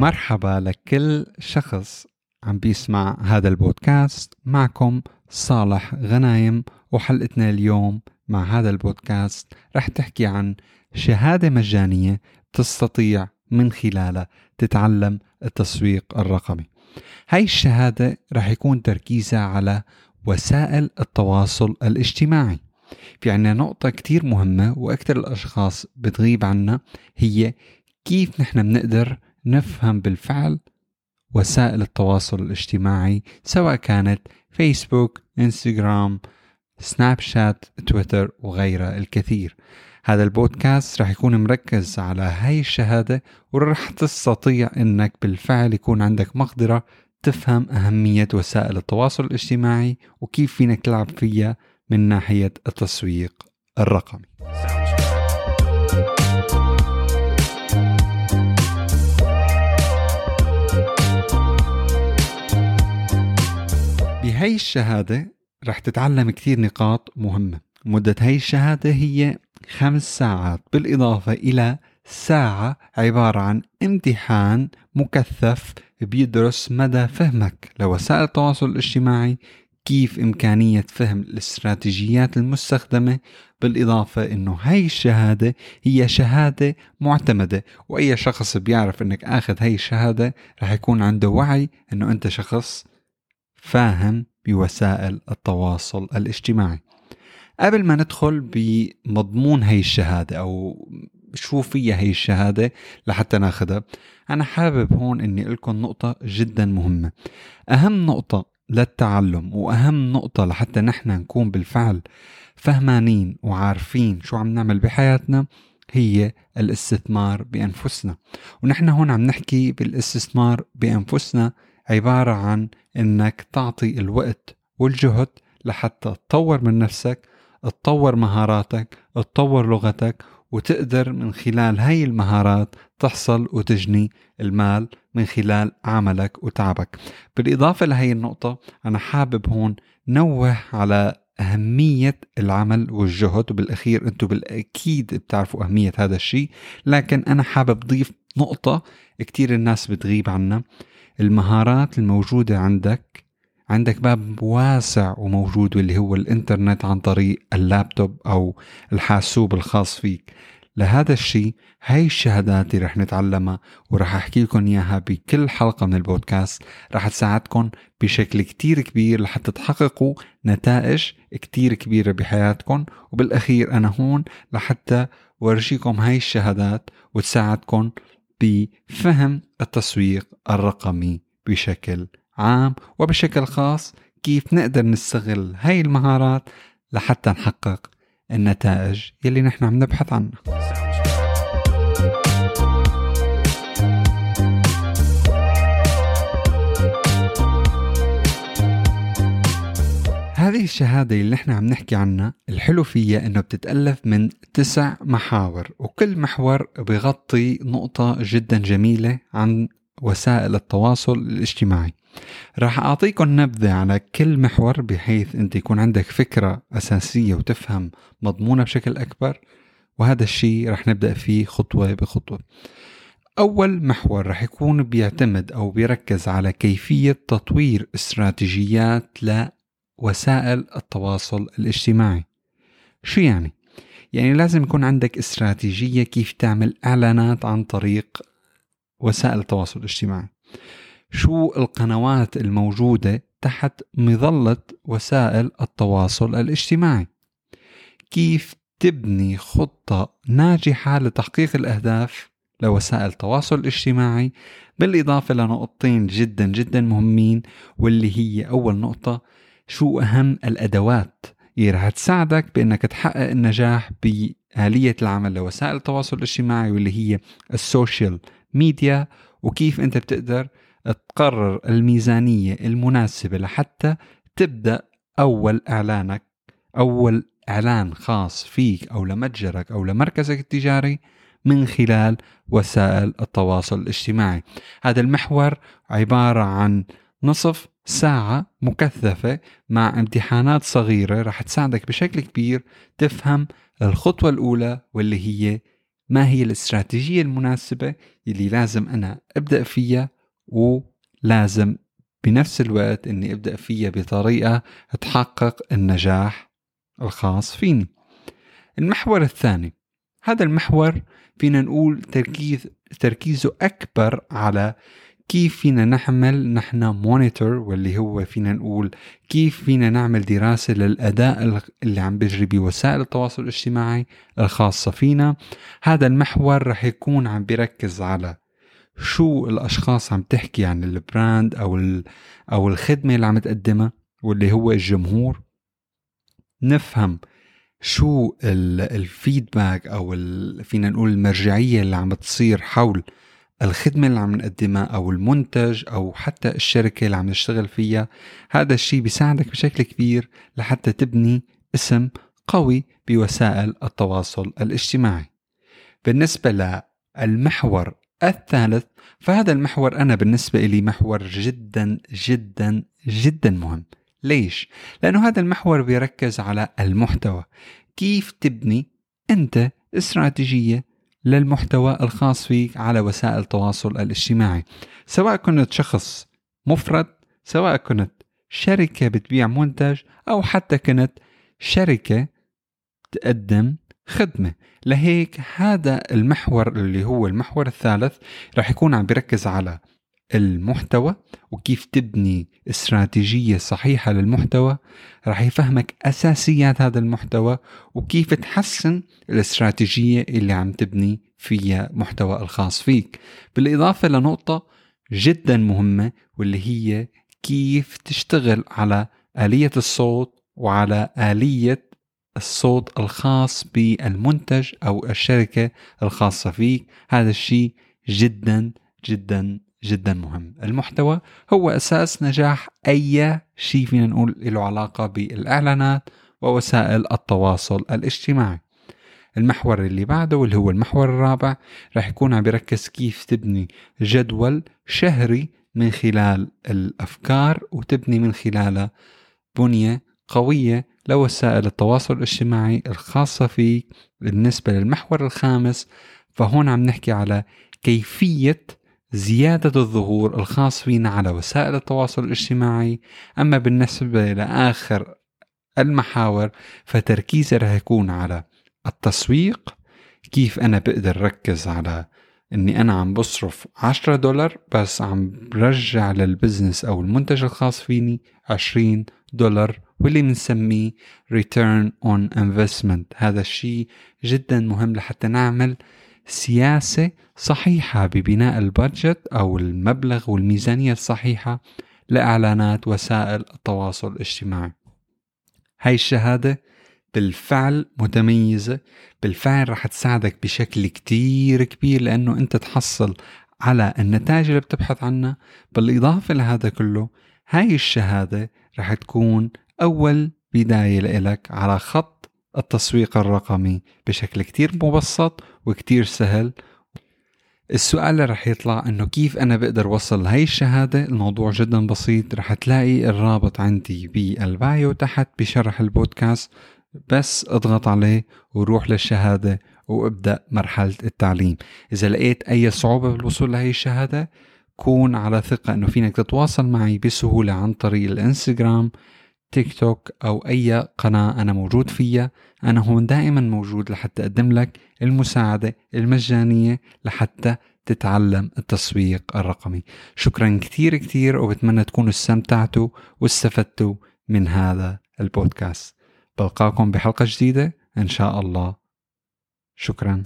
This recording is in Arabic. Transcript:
مرحبا لكل شخص عم بيسمع هذا البودكاست. معكم صالح غنايم وحلقتنا اليوم مع هذا البودكاست رح تحكي عن شهادة مجانية تستطيع من خلالها تتعلم التسويق الرقمي. هاي الشهادة رح يكون تركيزها على وسائل التواصل الاجتماعي. في عنا نقطة كتير مهمة وأكثر الأشخاص بتغيب عنا هي كيف نحن بنقدر نفهم بالفعل وسائل التواصل الاجتماعي سواء كانت فيسبوك انستغرام سناب شات تويتر وغيرها الكثير. هذا البودكاست رح يكون مركز على هاي الشهادة ورح تستطيع إنك بالفعل يكون عندك مقدرة تفهم أهمية وسائل التواصل الاجتماعي وكيف فينك تلعب فيها من ناحية التسويق الرقمي. بهي الشهادة رح تتعلم كثير نقاط مهمة. مدة هي الشهادة هي خمس ساعات بالإضافة إلى ساعة عبارة عن امتحان مكثف بيدرس مدى فهمك لوسائل التواصل الاجتماعي كيف إمكانية فهم الاستراتيجيات المستخدمة. بالإضافة أنه هاي الشهادة هي شهادة معتمدة وأي شخص بيعرف أنك أخذ هاي الشهادة رح يكون عنده وعي أنه أنت شخص فاهم بوسائل التواصل الاجتماعي. قبل ما ندخل بمضمون هاي الشهادة أو شو فيها هي الشهادة لحتى ناخدها أنا حابب هون أني لكم نقطة جدا مهمة. أهم نقطة للتعلم وأهم نقطة لحتى نحن نكون بالفعل فهمانين وعارفين شو عم نعمل بحياتنا هي الاستثمار بأنفسنا. ونحن هون عم نحكي بالاستثمار بأنفسنا عبارة عن إنك تعطي الوقت والجهد لحتى تطور من نفسك تطور مهاراتك تطور لغتك وتقدر من خلال هاي المهارات تحصل وتجني المال من خلال عملك وتعبك. بالإضافة لهي النقطة أنا حابب هون نوه على أهمية العمل والجهد. وبالأخير أنتم بالأكيد بتعرفوا أهمية هذا الشيء لكن أنا حابب ضيف نقطة كتير الناس بتغيب عنها. المهارات الموجودة عندك عندك باب واسع وموجود واللي هو الإنترنت عن طريق اللابتوب أو الحاسوب الخاص فيك. لهذا الشيء هاي الشهادات اللي رح نتعلمها ورح أحكي لكم إياها بكل حلقة من البودكاست. رح تساعدكم بشكل كتير كبير لحتى تحققوا نتائج كتير كبيرة بحياتكم. وبالأخير أنا هون لحتى ورجيكم هاي الشهادات وتساعدكم بفهم التسويق الرقمي بشكل عام وبشكل خاص. كيف نقدر نستغل هاي المهارات لحتى نحقق النتائج يلي نحن عم نبحث عنها. هذه الشهادة اللي نحن عم نحكي عنها الحلو فيها إنه بتتألف من تسع محاور وكل محور بغطي نقطة جدا جميلة عن وسائل التواصل الاجتماعي. راح أعطيكم نبذة على كل محور بحيث أنت يكون عندك فكرة أساسية وتفهم مضمونة بشكل أكبر وهذا الشيء رح نبدأ فيه خطوة بخطوة. أول محور رح يكون بيعتمد أو بيركز على كيفية تطوير استراتيجيات لوسائل التواصل الاجتماعي. شو يعني؟ يعني لازم يكون عندك استراتيجية كيف تعمل إعلانات عن طريق وسائل التواصل الاجتماعي. شو القنوات الموجودة تحت مظلة وسائل التواصل الاجتماعي؟ كيف تبني خطة ناجحة لتحقيق الأهداف لوسائل التواصل الاجتماعي؟ بالإضافة لنقطتين جدا جدا مهمين واللي هي أول نقطة شو أهم الأدوات؟ اللي رح تساعدك بأنك تحقق النجاح بآلية العمل لوسائل التواصل الاجتماعي واللي هي السوشيال ميديا وكيف أنت بتقدر تقرر الميزانية المناسبة لحتى تبدأ أول إعلانك أول إعلان خاص فيك أو لمتجرك أو لمركزك التجاري من خلال وسائل التواصل الاجتماعي. هذا المحور عبارة عن نصف ساعة مكثفة مع امتحانات صغيرة. رح تساعدك بشكل كبير تفهم الخطوة الأولى واللي هي ما هي الاستراتيجية المناسبة اللي لازم أنا أبدأ فيها ولازم بنفس الوقت أني أبدأ فيها بطريقة تحقق النجاح الخاص فيني. المحور الثاني هذا المحور فينا نقول تركيز تركيزه أكبر على كيف فينا نعمل نحن مونيتور واللي هو فينا نقول كيف فينا نعمل دراسة للأداء اللي عم بيجري بوسائل التواصل الاجتماعي الخاصة فينا. هذا المحور رح يكون عم بيركز على شو الأشخاص عم تحكي عن ال brand أو, أو الخدمة اللي عم تقدمها واللي هو الجمهور. نفهم شو ال feedback أو فينا نقول المرجعية اللي عم تصير حول الخدمة اللي عم نقدمها أو المنتج أو حتى الشركة اللي عم نشتغل فيها هذا الشيء بيساعدك بشكل كبير لحتى تبني اسم قوي بوسائل التواصل الاجتماعي. بالنسبة للمحور الثالث فهذا المحور أنا بالنسبة لي محور جدا جدا جدا مهم. ليش؟ لأنه هذا المحور بيركز على المحتوى. كيف تبني أنت استراتيجية للمحتوى الخاص فيك على وسائل التواصل الاجتماعي. سواء كنت شخص مفرد سواء كنت شركة بتبيع منتج أو حتى كنت شركة تقدم خدمة. لهيك هذا المحور اللي هو المحور الثالث رح يكون عم بيركز على المحتوى وكيف تبني استراتيجية صحيحة للمحتوى رح يفهمك أساسيات هذا المحتوى وكيف تحسن الاستراتيجية اللي عم تبني فيها محتوى الخاص فيك. بالإضافة لنقطة جدا مهمة واللي هي كيف تشتغل على آلية الصوت وعلى آلية الصوت الخاص بالمنتج أو الشركة الخاصة فيك. هذا الشيء جدا جدا جدا مهم. المحتوى هو أساس نجاح أي شيء فينا نقول له علاقة بالإعلانات ووسائل التواصل الاجتماعي. المحور اللي بعده واللي هو المحور الرابع رح يكون عم بيركز كيف تبني جدول شهري من خلال الأفكار وتبني من خلالها بنية قوية لوسائل التواصل الاجتماعي الخاصة فيك. بالنسبة للمحور الخامس فهون عم نحكي على كيفية زيادة الظهور الخاص فينا على وسائل التواصل الاجتماعي. أما بالنسبة لآخر المحاور فتركيزي رح يكون على التسويق. كيف أنا بقدر ركز على إني أنا عم بصرف 10 دولار بس عم برجع للبزنس أو المنتج الخاص فيني 20 دولار واللي بنسميه return on investment. هذا الشيء جدا مهم لحتى نعمل سياسة صحيحة ببناء البادجت أو المبلغ والميزانية الصحيحة لإعلانات وسائل التواصل الاجتماعي. هاي الشهادة بالفعل متميزة بالفعل رح تساعدك بشكل كتير كبير لأنه أنت تحصل على النتائج اللي بتبحث عنها. بالإضافة لهذا كله هاي الشهادة رح تكون أول بداية لإلك على خط التسويق الرقمي بشكل كتير مبسط وكتير سهل. السؤال اللي رح يطلع إنه كيف أنا بقدر وصل لهي الشهادة؟ الموضوع جدا بسيط. رح تلاقي الرابط عندي بالبايو تحت بشرح البودكاست. بس اضغط عليه وروح للشهادة وابدأ مرحلة التعليم. إذا لقيت أي صعوبة بالوصول لهي الشهادة كون على ثقة أنه فينك تتواصل معي بسهولة عن طريق الإنستغرام تيك توك أو أي قناة أنا موجود فيها أنا هون دائما موجود لحتى أقدم لك المساعدة المجانية لحتى تتعلم التسويق الرقمي. شكرا كثير كثير وبتمنى تكونوا استمتعتوا واستفدتوا من هذا البودكاست. بلقاكم بحلقة جديدة. إن شاء الله. شكرا.